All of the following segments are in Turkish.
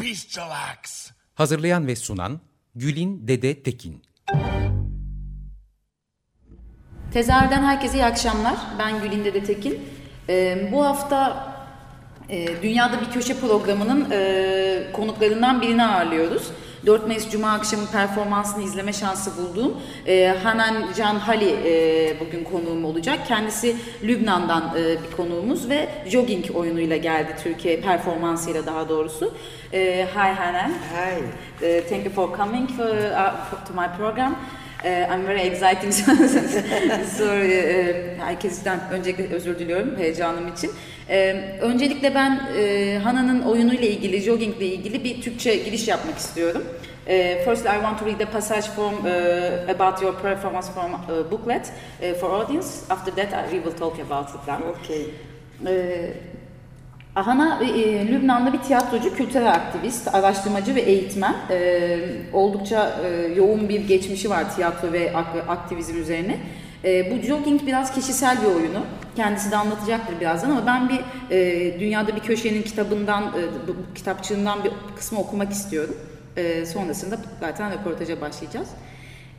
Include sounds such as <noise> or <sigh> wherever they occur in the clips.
Bestial acts. Hazırlayan ve sunan Gülin Dede Tekin. Tezahürden herkese iyi akşamlar. Ben Gülin Dede Tekin. Ee, bu hafta e, Dünyada Bir Köşe programının e, konuklarından birini ağırlıyoruz. 4 Mayıs Cuma akşamı performansını izleme şansı bulduğum e, Hanan Can Hali e, bugün konuğum olacak. Kendisi Lübnan'dan e, bir konuğumuz ve jogging oyunuyla geldi Türkiye performansıyla daha doğrusu. E, hi Hanan. Hi. Uh, thank you for coming for, uh, to my program. Uh, I'm very exciting. <laughs> so, uh, herkesten öncelikle özür diliyorum heyecanım için. Uh, öncelikle ben uh, Hana'nın oyunuyla ilgili, jogging ile ilgili bir Türkçe giriş yapmak istiyorum. Uh, first, I want to read the passage from uh, about your performance from uh, booklet uh, for audience. After that, we will talk about it then. Okay. Uh, Ahana e, Lübnanlı bir tiyatrocu, kültürel aktivist, araştırmacı ve eğitmen. E, oldukça e, yoğun bir geçmişi var tiyatro ve ak- aktivizm üzerine. E, bu jogging biraz kişisel bir oyunu. Kendisi de anlatacaktır birazdan ama ben bir e, Dünyada Bir Köşenin kitabından, e, bu, kitapçığından bir kısmı okumak istiyorum. E, sonrasında zaten röportaja başlayacağız.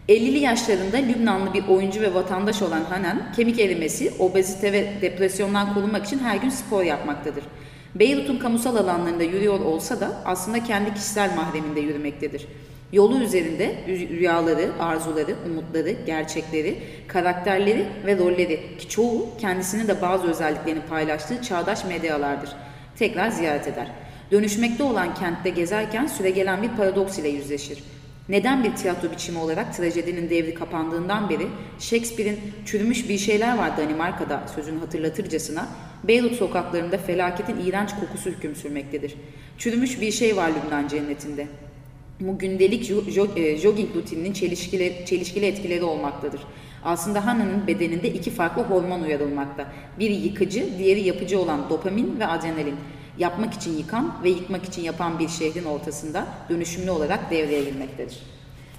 50'li yaşlarında Lübnanlı bir oyuncu ve vatandaş olan Hanan, kemik erimesi, obezite ve depresyondan korunmak için her gün spor yapmaktadır. Beyrut'un kamusal alanlarında yürüyor olsa da aslında kendi kişisel mahreminde yürümektedir. Yolu üzerinde rüyaları, arzuları, umutları, gerçekleri, karakterleri ve rolleri ki çoğu kendisinin de bazı özelliklerini paylaştığı çağdaş medyalardır. Tekrar ziyaret eder. Dönüşmekte olan kentte gezerken süregelen bir paradoks ile yüzleşir. Neden bir tiyatro biçimi olarak trajedinin devri kapandığından beri Shakespeare'in çürümüş bir şeyler var Danimarka'da sözünü hatırlatırcasına Beyrut sokaklarında felaketin iğrenç kokusu hüküm sürmektedir. Çürümüş bir şey var Lübnan cennetinde. Bu gündelik jogging rutininin çelişkili, çelişkili etkileri olmaktadır. Aslında Hannah'nın bedeninde iki farklı hormon uyarılmakta. Biri yıkıcı, diğeri yapıcı olan dopamin ve adrenalin yapmak için yıkan ve yıkmak için yapan bir şehrin ortasında dönüşümlü olarak devreye girmektedir.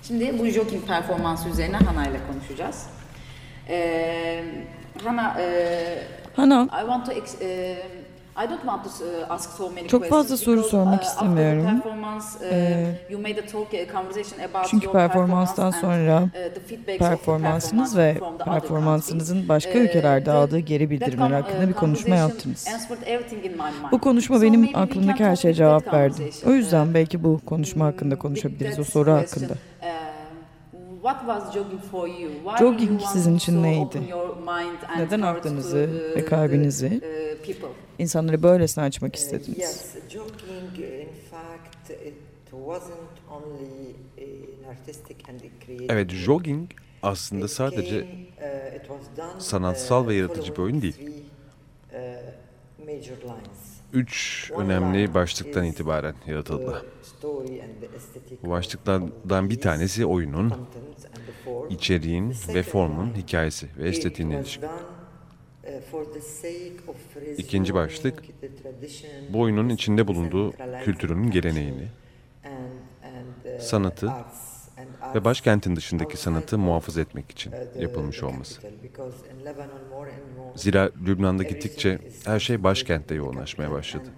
Şimdi bu jogging performansı üzerine Hana ile konuşacağız. Ee, Hana, e, Hana, I want to ex, e, I don't want to uh, ask so many Çok fazla soru because, sormak uh, istemiyorum. uh, Ee, you made a talk, a conversation about Çünkü your performanstan performance sonra uh, performansınız ve performansınızın başka Uh, ülkelerde aldığı geri bildirimler hakkında uh, bir konuşma yaptınız. Bu konuşma benim aklımdaki her şeye cevap verdi. O yüzden Uh, belki bu konuşma hakkında konuşabiliriz o soru hakkında. What was jogging for you? Why Jogging you want sizin için to neydi? open your mind and Neden aklınızı to, uh, ve kalbinizi uh, people? insanlara böylesine açmak istediniz? Yes, jogging, in fact, it wasn't only an artistic and a creative. Evet, jogging aslında It sadece uh, it was done, sanatsal ve yaratıcı bir oyun değil. following three, major lines. üç önemli başlıktan itibaren yaratıldı. the story and the aesthetic Bu başlıklardan bir tanesi oyunun, content and the form. İçeriğin ve formun hikayesi ve estetiğine ilişkin. uh, İkinci başlık, Bu oyunun içinde bulunduğu kültürün geleneğini uh, sanatı and ve başkentin dışındaki sanatı muhafaza etmek için uh, yapılmış olması. Zira Lübnan'da gittikçe her şey başkentte yoğunlaşmaya başladı.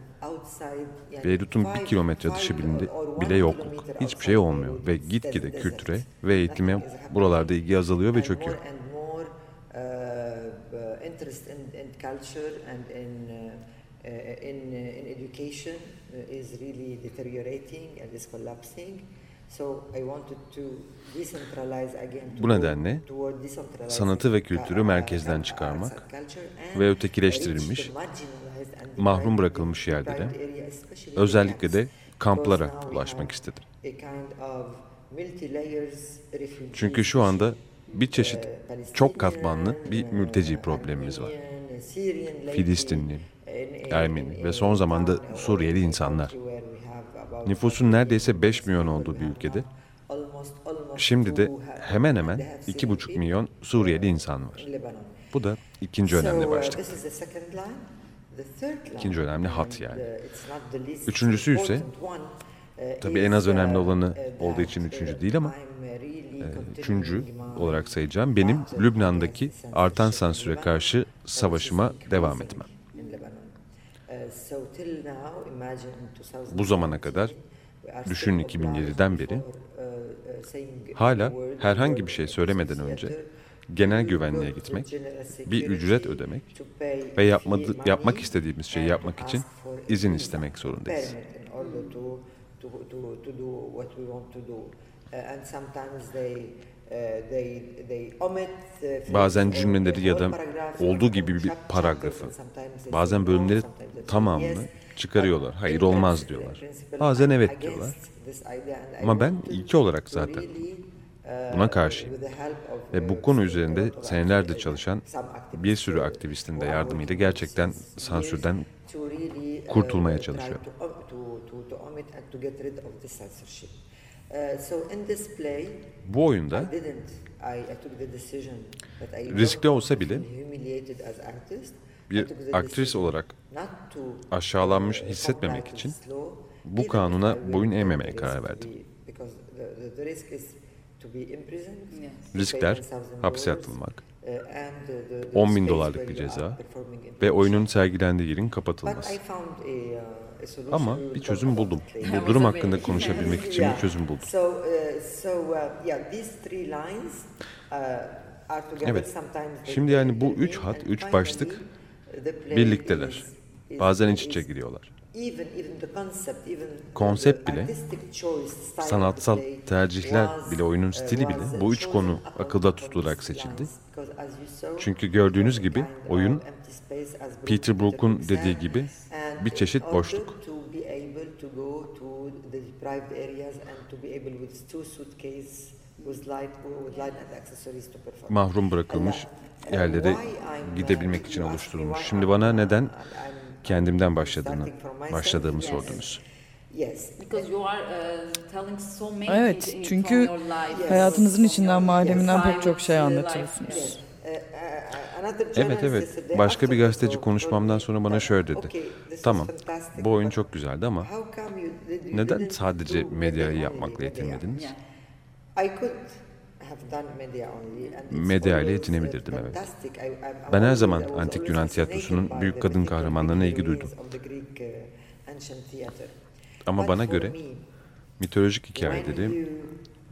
Beyrut'un bir kilometre dışı five bile, yokluk. Hiçbir şey olmuyor ve gitgide kültüre ve eğitime buralarda ilgi azalıyor ve çöküyor. in, in education is really deteriorating and is collapsing. Bu nedenle sanatı ve kültürü merkezden çıkarmak ve ötekileştirilmiş, mahrum bırakılmış yerlere, özellikle de kamplara ulaşmak istedim. Çünkü şu anda bir çeşit çok katmanlı bir mülteci problemimiz var. Filistinli, in- in- Ermeni ve son zamanda Suriyeli in- insanlar. Nüfusun neredeyse 5 milyon olduğu bir ülkede şimdi de hemen hemen they have 2,5 citizenship milyon Suriyeli insan var. Bu da ikinci önemli başlık. İkinci önemli hat yani. uh, Üçüncüsü ise, uh, tabii en az önemli uh, olanı uh, olduğu için üçüncü değil ama, Ee, Üçüncü olarak sayacağım benim Lübnan'daki artan sansüre karşı savaşıma devam etmem. in Lebanon. So till now, imagine in 2017, Bu zamana kadar we are düşün still 2007'den obliged beri hala herhangi bir şey söylemeden önce genel güvenliğe gitmek, bir ücret ödemek ve yapmadı, yapmak istediğimiz şeyi yapmak için izin istemek zorundayız. Bazen cümleleri ya da olduğu gibi bir paragrafı, bazen bölümleri tamamını çıkarıyorlar. Hayır olmaz diyorlar. Bazen evet diyorlar. Ama ben ilki olarak zaten buna karşıyım. Ve bu konu üzerinde activists, çalışan bir sürü aktivistin de yardımıyla gerçekten sansürden kurtulmaya try çalışıyor. to- to- to- to omit and to get rid of this censorship. So in this play, bu oyunda Riskli olsa bile bir aktris olarak aşağılanmış hissetmemek için bu kanuna boyun eğmemeye karar verdim. Riskler 10,000 hapse atılmak uh, and the- the- the 10 bin space dolarlık bir ceza ve oyunun sergilendiği yerin But kapatılması. I found a, uh. Ama bir çözüm buldum. Bu durum hakkında konuşabilmek için bir çözüm buldum. So, uh, so uh, yeah, these three lines uh, are together. Evet. Şimdi yani bu üç hat, üç başlık birlikteler. Bazen iç içe giriyorlar. Konsept bile, sanatsal tercihler bile, oyunun uh, stili bile bu üç konu akılda tutularak seçildi. Çünkü gördüğünüz gibi oyun Peter Brook Brook'un Brook dediği gibi bir çeşit boşluk. mahrum bırakılmış Uh, yerlere gidebilmek için oluşturulmuş. Şimdi I'm- bana neden kendimden I'm başladığını, başladığımı sordunuz. Uh, Evet, çünkü. Hayatınızın içinden, mahreminden pek çok şey anlatıyorsunuz. life, yes. Evet evet. Başka bir gazeteci konuşmamdan sonra bana şöyle dedi. Tamam bu oyun çok güzeldi ama neden sadece medyayı yapmakla yetinmediniz? Medya ile yetinebilirdim evet. Ben her zaman antik Yunan tiyatrosunun büyük kadın kahramanlarına ilgi duydum. Ama bana göre mitolojik hikayeleri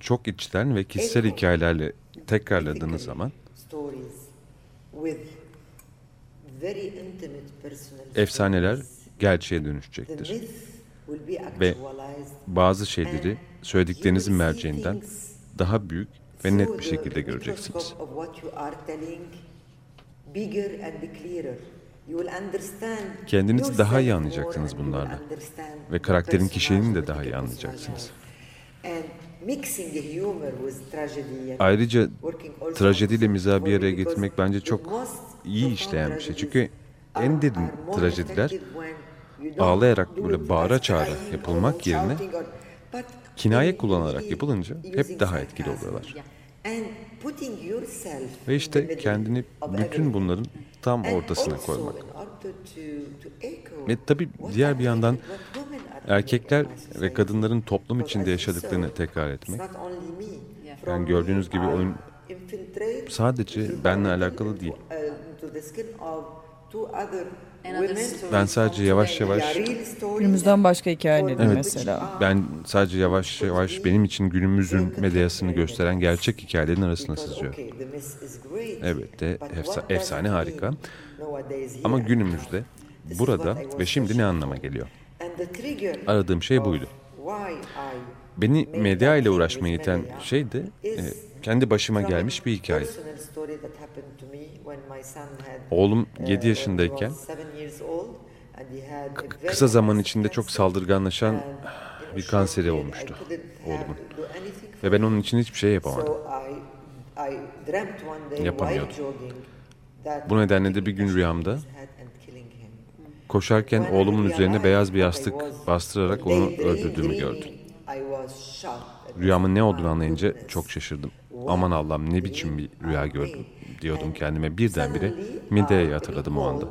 çok içten ve kişisel hikayelerle tekrarladığınız zaman efsaneler gerçeğe dönüşecektir. Ve bazı şeyleri söylediklerinizin merceğinden daha büyük ve net bir şekilde göreceksiniz. Kendinizi daha iyi anlayacaksınız bunlarla. Ve karakterin kişiliğini de daha iyi anlayacaksınız. Ayrıca trajediyle mizahı bir araya getirmek bence çok iyi işleyen bir şey. Çünkü en derin trajediler ağlayarak böyle bağıra çağıra yapılmak yerine kinaye kullanarak yapılınca hep daha etkili oluyorlar. Ve işte kendini bütün bunların tam ortasına koymak. Ve tabii diğer bir yandan erkekler ve kadınların toplum içinde yaşadıklarını tekrar etmek. Yani gördüğünüz gibi oyun sadece benle alakalı değil. Ben sadece yavaş yavaş Günümüzden başka hikayeleri Evet. mesela. ben sadece yavaş yavaş benim için günümüzün medyasını gösteren gerçek hikayelerin arasına sızıyorum. Evet de efsa- efsane harika. Ama günümüzde burada ve şimdi ne anlama geliyor? Aradığım şey buydu. Beni medya ile uğraşmaya iten şey de e, kendi başıma gelmiş bir hikaye. Oğlum 7 yaşındayken kısa zaman içinde çok saldırganlaşan bir kanseri olmuştu oğlumun. Ve ben onun için hiçbir şey yapamadım. Yapamıyordum. Bu nedenle de bir gün rüyamda koşarken oğlumun üzerine beyaz bir yastık bastırarak onu öldürdüğümü gördüm. Rüyamın ne olduğunu anlayınca çok şaşırdım. Aman Allah'ım ne biçim bir rüya gördüm diyordum kendime birdenbire Medea'yı hatırladım o anda.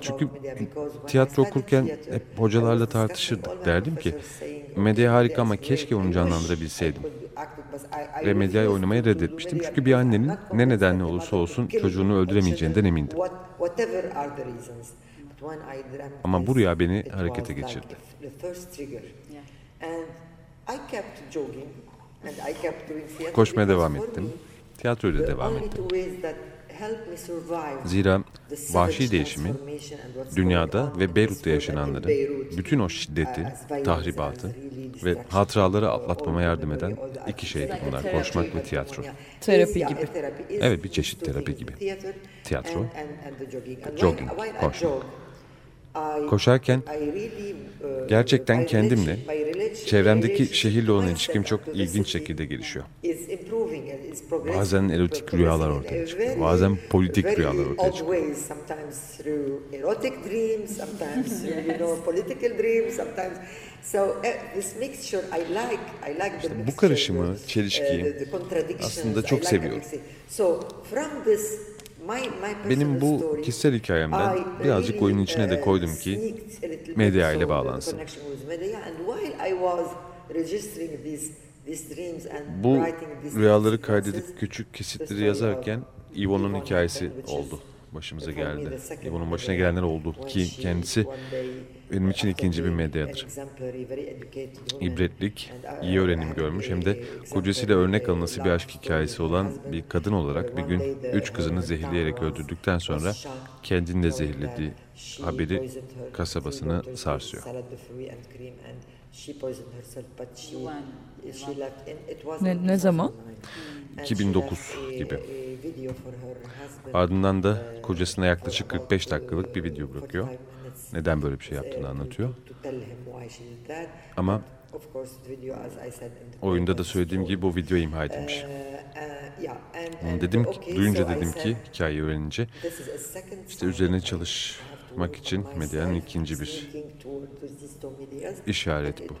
Çünkü tiyatro okurken hep hocalarla tartışırdık. Derdim ki Medea harika ama keşke onu canlandırabilseydim. Ve Medea'yı oynamayı reddetmiştim. Çünkü bir annenin ne nedenle olursa olsun çocuğunu öldüremeyeceğinden emindim. Ama bu rüya beni harekete geçirdi. Koşmaya devam ettim. Tiyatroya da devam ettim. Zira vahşi değişimi dünyada ve Beyrut'ta yaşananları, bütün o şiddeti, tahribatı ve hatıraları atlatmama yardım eden iki şeydi bunlar. Koşmak ve tiyatro. Terapi gibi. Evet bir çeşit terapi gibi. Tiyatro, jogging, koşmak. Koşarken gerçekten kendimle, çevremdeki şehirle olan ilişkim çok ilginç şekilde gelişiyor. Bazen erotik rüyalar ortaya çıkıyor, bazen politik rüyalar ortaya çıkıyor. İşte bu karışımı, çelişkiyi aslında çok seviyorum. Benim bu kişisel hikayemden birazcık oyunun içine de koydum ki medya ile bağlansın. Bu rüyaları kaydedip küçük kesitleri yazarken Ivo'nun hikayesi oldu. Başımıza geldi. Ivo'nun başına gelenler oldu ki kendisi benim için ikinci bir medyadır. İbretlik, iyi öğrenim görmüş hem de kocasıyla örnek alınası bir aşk hikayesi olan bir kadın olarak bir gün üç kızını zehirleyerek öldürdükten sonra kendini de zehirlediği haberi kasabasını sarsıyor. Ne, ne zaman? 2009 gibi. Ardından da kocasına yaklaşık 45 dakikalık bir video bırakıyor. Neden böyle bir şey yaptığını anlatıyor. Ama oyunda da söylediğim gibi bu video imha edilmiş. Dedim ki, duyunca dedim ki hikayeyi öğrenince işte üzerine çalışmak için medyanın ikinci bir işaret bu.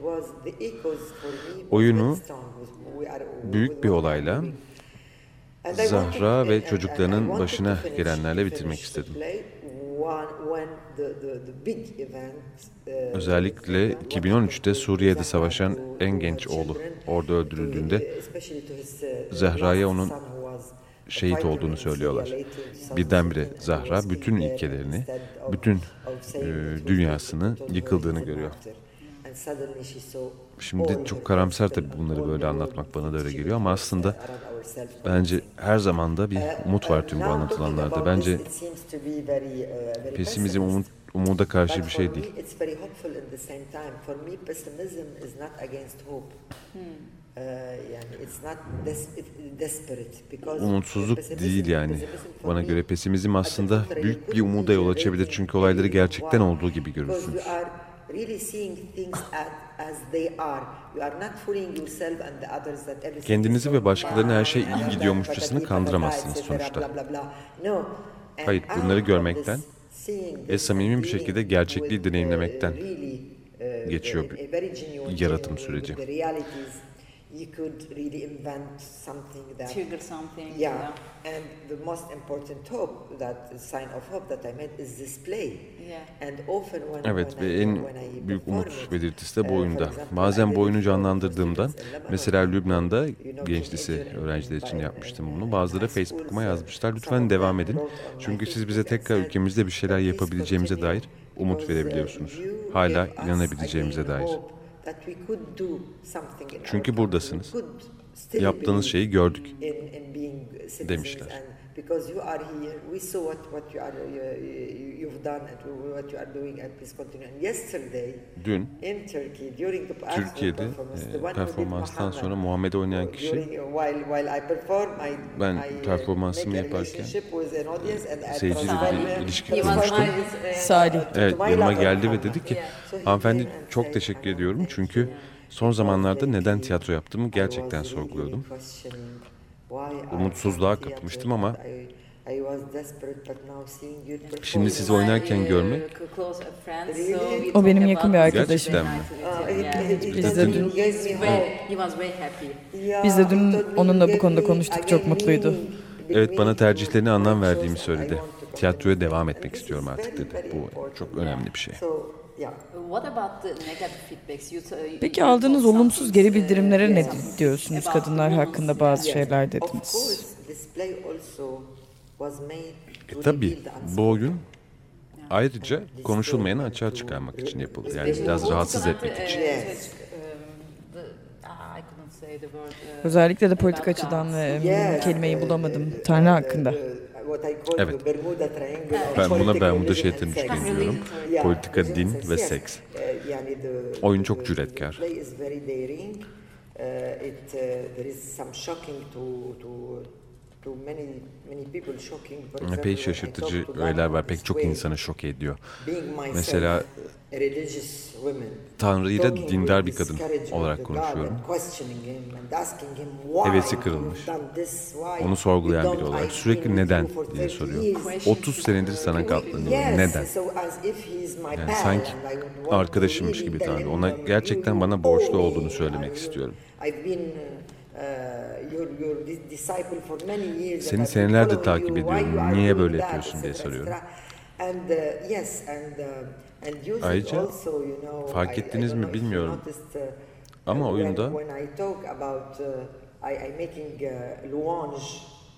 Oyunu büyük bir olayla Zahra ve çocuklarının başına gelenlerle bitirmek istedim. Özellikle 2013'te Suriye'de savaşan en genç oğlu orada öldürüldüğünde Zahra'ya onun şehit olduğunu söylüyorlar. Birdenbire Zahra bütün ilkelerini, bütün e, dünyasını yıkıldığını görüyor. Şimdi çok karamsar tabii bunları böyle anlatmak bana da öyle geliyor ama aslında bence her zaman da bir umut var tüm bu anlatılanlarda. Bence pesimizm umut, umuda karşı bir şey değil. Umutsuzluk değil yani. Bana göre pesimizm aslında büyük bir umuda yol açabilir çünkü olayları gerçekten olduğu gibi görürsünüz. Kendinizi ve başkalarına her şey iyi gidiyormuşçasına kandıramazsınız sonuçta. Hayır, bunları görmekten ve samimi bir şekilde gerçekliği deneyimlemekten geçiyor bir yaratım süreci. You could really invent something that Trigger something. yeah. and the most important hope that sign of hope that I made is this play Yeah. and often when Evet when ve en I büyük umut belirtisi de bu uh, oyunda. Bazen bu oyunu Lebanon, mesela Lübnan'da genç lise öğrenciler in- için in- yapmıştım bunu. in Bazıları Facebook'uma uh, yazmışlar. Lütfen devam edin. Çünkü siz bize tekrar ülkemizde bir şeyler "Please yapabileceğimize dair umut uh, verebiliyorsunuz. Hala inanabileceğimize dair. Çünkü buradasınız. Yaptığınız şeyi gördük. Demişler. You've done and what you are doing and please continue and yesterday Dün. in Turkey during the Türkiye'de performance, the e, one who did performanstan Muhammad, sonra Muhammed'i oynayan kişi during, while while I perform I Ben I, uh, performansımı yaparken, I seyirciyle bir ilişki kurmuştum. E, Salih. Evet yanıma geldi ve dedi ki hanımefendi çok teşekkür ediyorum çünkü son zamanlarda neden tiyatro yaptığımı gerçekten sorguluyordum. Umutsuzluğa kapılmıştım ama I was desperate, but now seeing your Şimdi sizi oynarken görmek O benim yakın bir arkadaşım. Gerçekten mi? Biz de dün- Biz de dün onunla bu konuda konuştuk, çok mutluydu. Evet bana tercihlerine anlam verdiğimi söyledi. Tiyatroya devam etmek istiyorum is artık dedi. Bu çok önemli bir şey. Uh, Peki aldığınız olumsuz geri things, bildirimlere ne uh, diyorsunuz? Kadınlar hakkında bazı şeyler dediniz. E, the bu oyun ayrıca konuşulmayanı açığa çıkarmak için yapıldı. Yani biraz rahatsız etmek için. Yes. Ah, Özellikle de politik açıdan ve Yes, kelimeyi uh, bulamadım. uh, Tanrı uh, hakkında. uh, Evet. Ben buna Bermuda şeytanı üçgeni diyorum. Politika, din ve seks. Uh, Oyun çok cüretkar. Uh, uh, Epey şaşırtıcı öğeler var. Pek çok insanı şok ediyor. Mesela a religious woman, Tanrı ile talking dindar bir kadın olarak konuşuyorum. Hevesi kırılmış. Onu sorgulayan biri olarak sürekli neden diye 30 soruyor. years. 30 senedir sana katlanıyorum. Neden? Yani sanki arkadaşımmış gibi Tanrı. Ona gerçekten bana borçlu olduğunu me. söylemek istiyorum. Years. Seni senelerdir takip ediyorum. Niye böyle yapıyorsun diye soruyorum. uh, uh, Ayrıca fark ettiniz mi bilmiyorum. uh, Ama oyunda-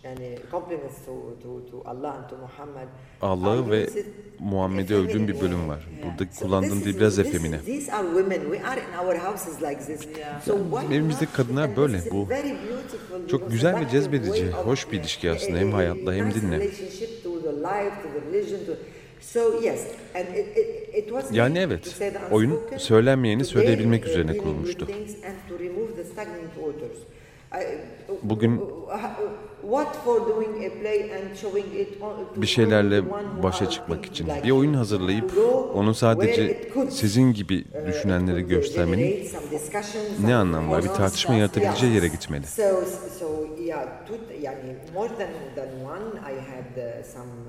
when, when I talk about I, I'm making louange and uh, compliments to, to, to Allah and to Muhammad. Allah'ı ve Muhammed'i övdüğüm bir bölüm var. Burada So kullandığım dil biraz efemine. Not? kadınlar böyle. Bu çok güzel ve cezbedici, hoş bir ilişki aslında. uh, Hem hayatla hem dinle. Yani evet, oyun söylenmeyeni söyleyebilmek üzerine kurulmuştu. Bugün it on- to bir şeylerle başa çıkmak için bir oyun hazırlayıp onu sadece sizin gibi uh, could göstermenin ne anlamı var? Bir tartışma yaratabileceği yere gitmeli. Uh,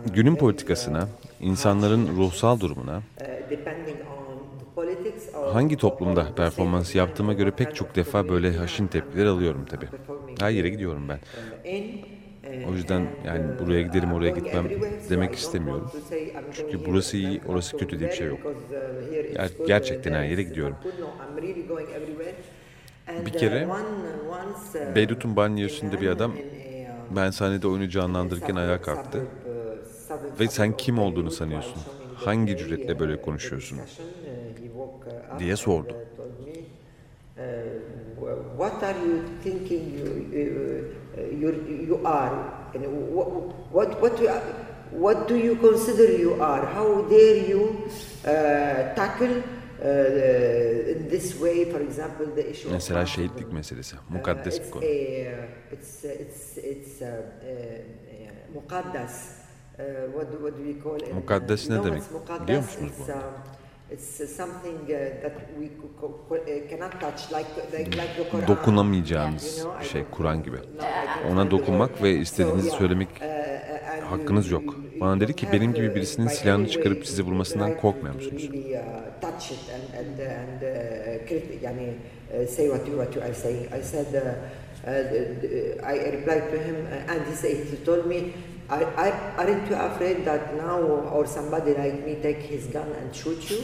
uh, Günün politikasına, uh, insanların ruhsal durumuna, hangi toplumda performans yaptığıma göre pek çok defa böyle haşin tepkiler alıyorum tabii. Her yere gidiyorum ben. O yüzden yani buraya giderim, oraya gitmem demek istemiyorum. Çünkü burası iyi, orası kötü diye bir şey yok. Ger- gerçekten her yere gidiyorum. Bir kere Beyrut'un banyosunda bir adam ben sahnede oyunu canlandırırken ayağa kalktı. Ve sen kim olduğunu sanıyorsun? Hangi cüretle böyle konuşuyorsun? Diye sordu. What are you thinking you, you, you, are? What, what, what, you- what do you consider you are? How dare you uh, tackle uh, this way, for example, the issue Mesela şehitlik meselesi, mukaddes bir Uh, konu. a, it's it's it's uh, uh, uh, mukaddas. Uh, what do, what do we call it? Mukaddes ne demek? Biliyor musunuz bu? İt's something uh, that we co- co- co- cannot touch, like like, like the Quran. Dokunamayacağınız You know, I şey, Kur'an gibi. Ona dokunmak ve istediğinizi yeah, söylemek uh, uh, hakkınız yok. Bana dedi ki, benim gibi birisinin silahını çıkarıp sizi vurmasından korkmuyor musunuz? uh, touch it and and and crit- yani say what you what you are saying. I said. I replied to him, and he said, he told me, I, I, aren't you afraid that now or somebody like me take his gun and shoot you?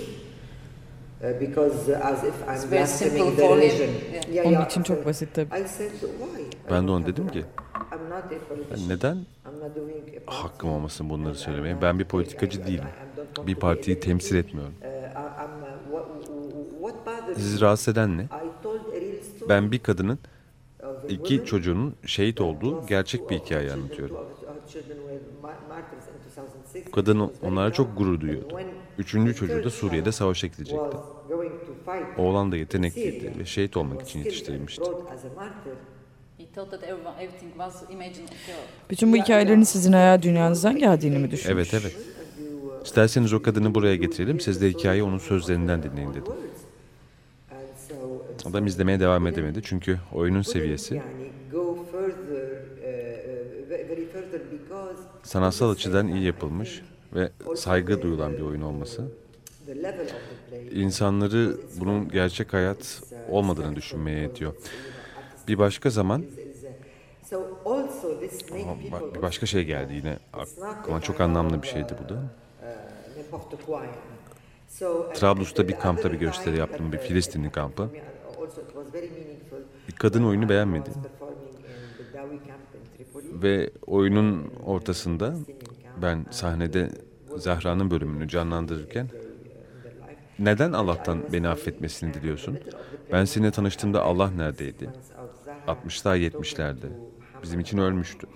Uh, because uh, as if I'm blaspheming the religion. Yeah. Onun için çok basit tabii. I said, why? Ben de ona dedim ki, I'm not a politician. neden I'm not doing a party. hakkım olmasın bunları söylemeye? Ben bir politikacı değilim. Bir partiyi temsil etmiyorum. Uh, uh, Sizi rahatsız eden ne? Ben bir kadının iki çocuğunun şehit olduğu gerçek bir hikaye anlatıyorum. Two of her children were ma- martyrs in 2006. Bu kadın onlara çok gurur duyuyordu. Üçüncü çocuğu da Suriye'de savaşa gidecekti. Oğlan da yetenekliydi ve şehit olmak için yetiştirilmişti. Bütün bu hikayelerin sizin hayal dünyanızdan geldiğini mi düşünmüş? Evet evet. İsterseniz o kadını buraya getirelim. Siz de hikayeyi onun sözlerinden dinleyin dedim. Adam izlemeye devam edemedi çünkü oyunun seviyesi yani go further, uh, uh, Sanatsal açıdan iyi yapılmış ve saygı duyulan bir oyun olması insanları bunun gerçek hayat olmadığını düşünmeye yetiyor. Bir başka zaman Ama bir başka şey geldi yine aklıma çok anlamlı bir şeydi bu da. Trablus'ta bir kampta bir gösteri yaptım, bir Filistinli kampı. Bir kadın oyunu beğenmedi. Ve oyunun ortasında ben sahnede Zahra'nın bölümünü canlandırırken neden Allah'tan beni affetmesini diliyorsun? Ben seninle tanıştığımda Allah neredeydi? 60'lar 70'lerde. Bizim için ölmüştü.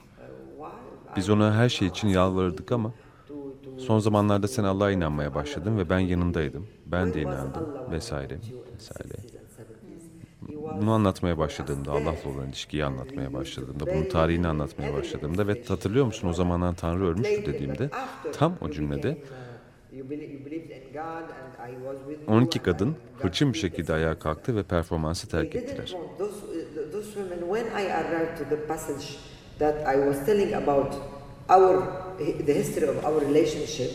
Biz ona her şey için yalvarırdık ama son zamanlarda sen Allah'a inanmaya başladın ve ben yanındaydım. Ben de inandım vesaire vesaire. Bunu anlatmaya başladığımda, Allah'la olan ilişkiyi anlatmaya başladığımda, bunun tarihini anlatmaya başladığımda ve hatırlıyor musun o zamanlar Tanrı ölmüştü dediğimde tam o cümlede 12 kadın hırçın bir şekilde ayağa kalktı ve performansı terk ettiler. that I was telling about our the history of our relationship.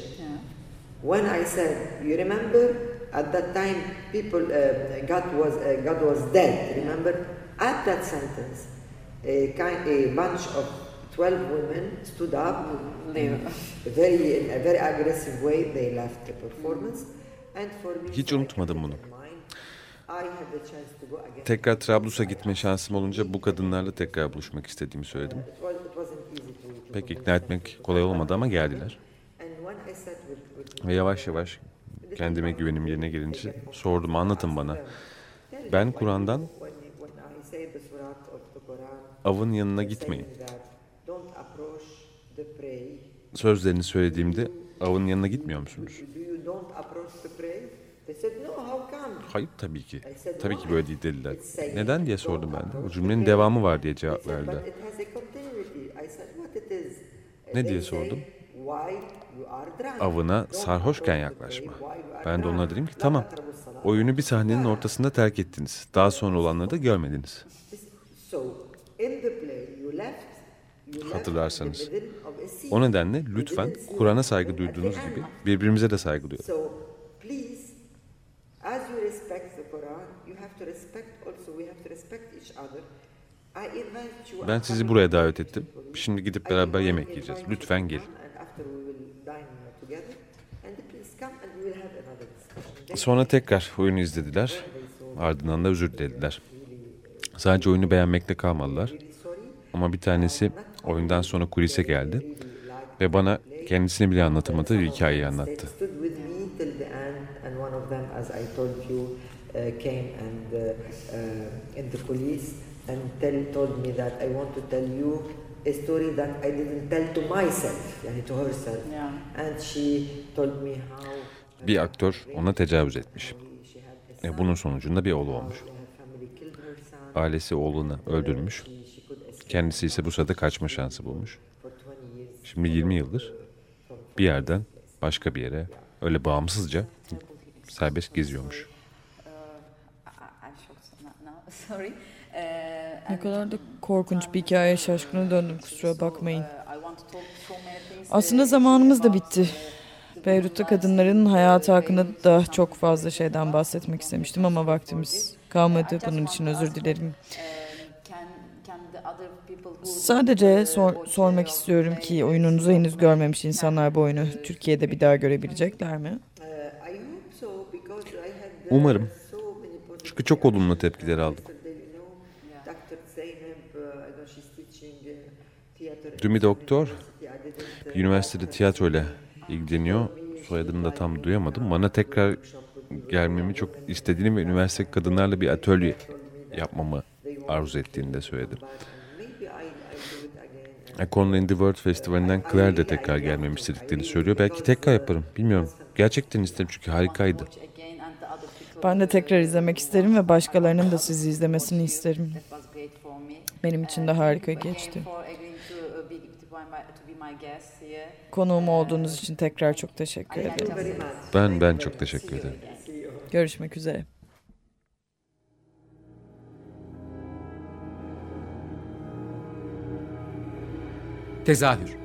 When I said, you remember at that time people uh, God was uh, God was dead. Remember at that sentence, a kind a bunch of 12 women stood up very in a very aggressive way they left the performance and for me Hiç unutmadım bunu. Tekrar Trablus'a gitme şansım olunca bu kadınlarla tekrar buluşmak istediğimi söyledim. Pek ikna etmek kolay olmadı ama geldiler. Ve yavaş yavaş kendime güvenim yerine gelince sordum anlatın bana. Ben Kur'an'dan avın yanına gitmeyin. Sözlerini söylediğimde avın yanına gitmiyor musunuz? Hayır tabii ki. Tabii ki böyle değil dediler. Neden diye sordum ben de. O cümlenin devamı var diye cevap verdiler. Ne diye sordum? Avına sarhoşken yaklaşma. Ben de onlara dedim ki tamam. Oyunu bir sahnenin ortasında terk ettiniz. Daha sonra olanları da görmediniz. Hatırlarsanız. O nedenle lütfen Kur'an'a saygı duyduğunuz gibi birbirimize de saygı duyalım. As you respect the Quran, you have to respect also we have to respect each other. Ben sizi buraya davet ettim. Şimdi gidip beraber yemek yiyeceğiz. Lütfen gelin. Sonra tekrar oyunu izlediler. Ardından da özür dilediler. Sadece oyunu beğenmekle kalmadılar. Ama bir tanesi oyundan sonra kulise geldi ve bana kendisini bile anlatamadığı bir hikayeyi anlattı. and tell, told me that I want to tell you a story that I didn't tell to myself, yani to herself. Yeah. And she told me how bir aktör ona tecavüz etmiş. E, bunun sonucunda bir oğlu olmuş. Ailesi oğlunu öldürmüş. Kendisi ise bu sırada kaçma şansı bulmuş. Şimdi 20 yıldır bir yerden başka bir yere öyle bağımsızca serbest geziyormuş. <laughs> Sorry. Ne kadar da korkunç bir hikaye şaşkına döndüm kusura bakmayın. Aslında zamanımız da bitti. Beyrut'ta kadınların hayatı hakkında da çok fazla şeyden bahsetmek istemiştim ama vaktimiz kalmadı. Bunun için özür dilerim. Sadece sor, sormak istiyorum ki oyununuzu henüz görmemiş insanlar bu oyunu Türkiye'de bir daha görebilecekler mi? Umarım. Çünkü çok olumlu tepkiler aldım. Dün doktor bir üniversitede tiyatroyla ilgileniyor. Soyadını da tam duyamadım. Bana tekrar gelmemi çok istediğini ve üniversite kadınlarla bir atölye yapmamı arzu ettiğini de söyledim. Conley in the World Festivali'nden Claire de tekrar gelmemi istediklerini söylüyor. Belki tekrar yaparım. Bilmiyorum. Gerçekten isterim çünkü harikaydı. Ben de tekrar izlemek isterim ve başkalarının da sizi izlemesini isterim. Benim için de harika geçti. Konuğum olduğunuz için tekrar çok teşekkür ederim. Ben ben çok teşekkür ederim. Görüşmek üzere. Tezahür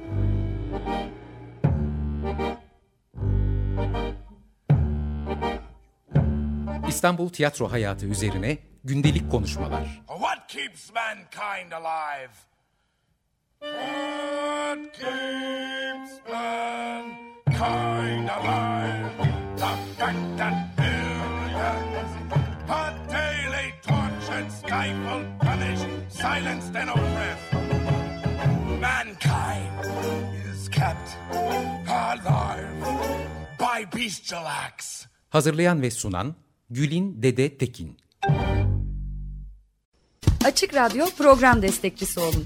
İstanbul tiyatro hayatı üzerine gündelik konuşmalar. What keeps mankind alive? Silenced, and oppressed. Mankind is kept alive by bestial acts. Hazırlayan ve sunan Gülin Dede Tekin. Açık Radyo program destekçisi olun.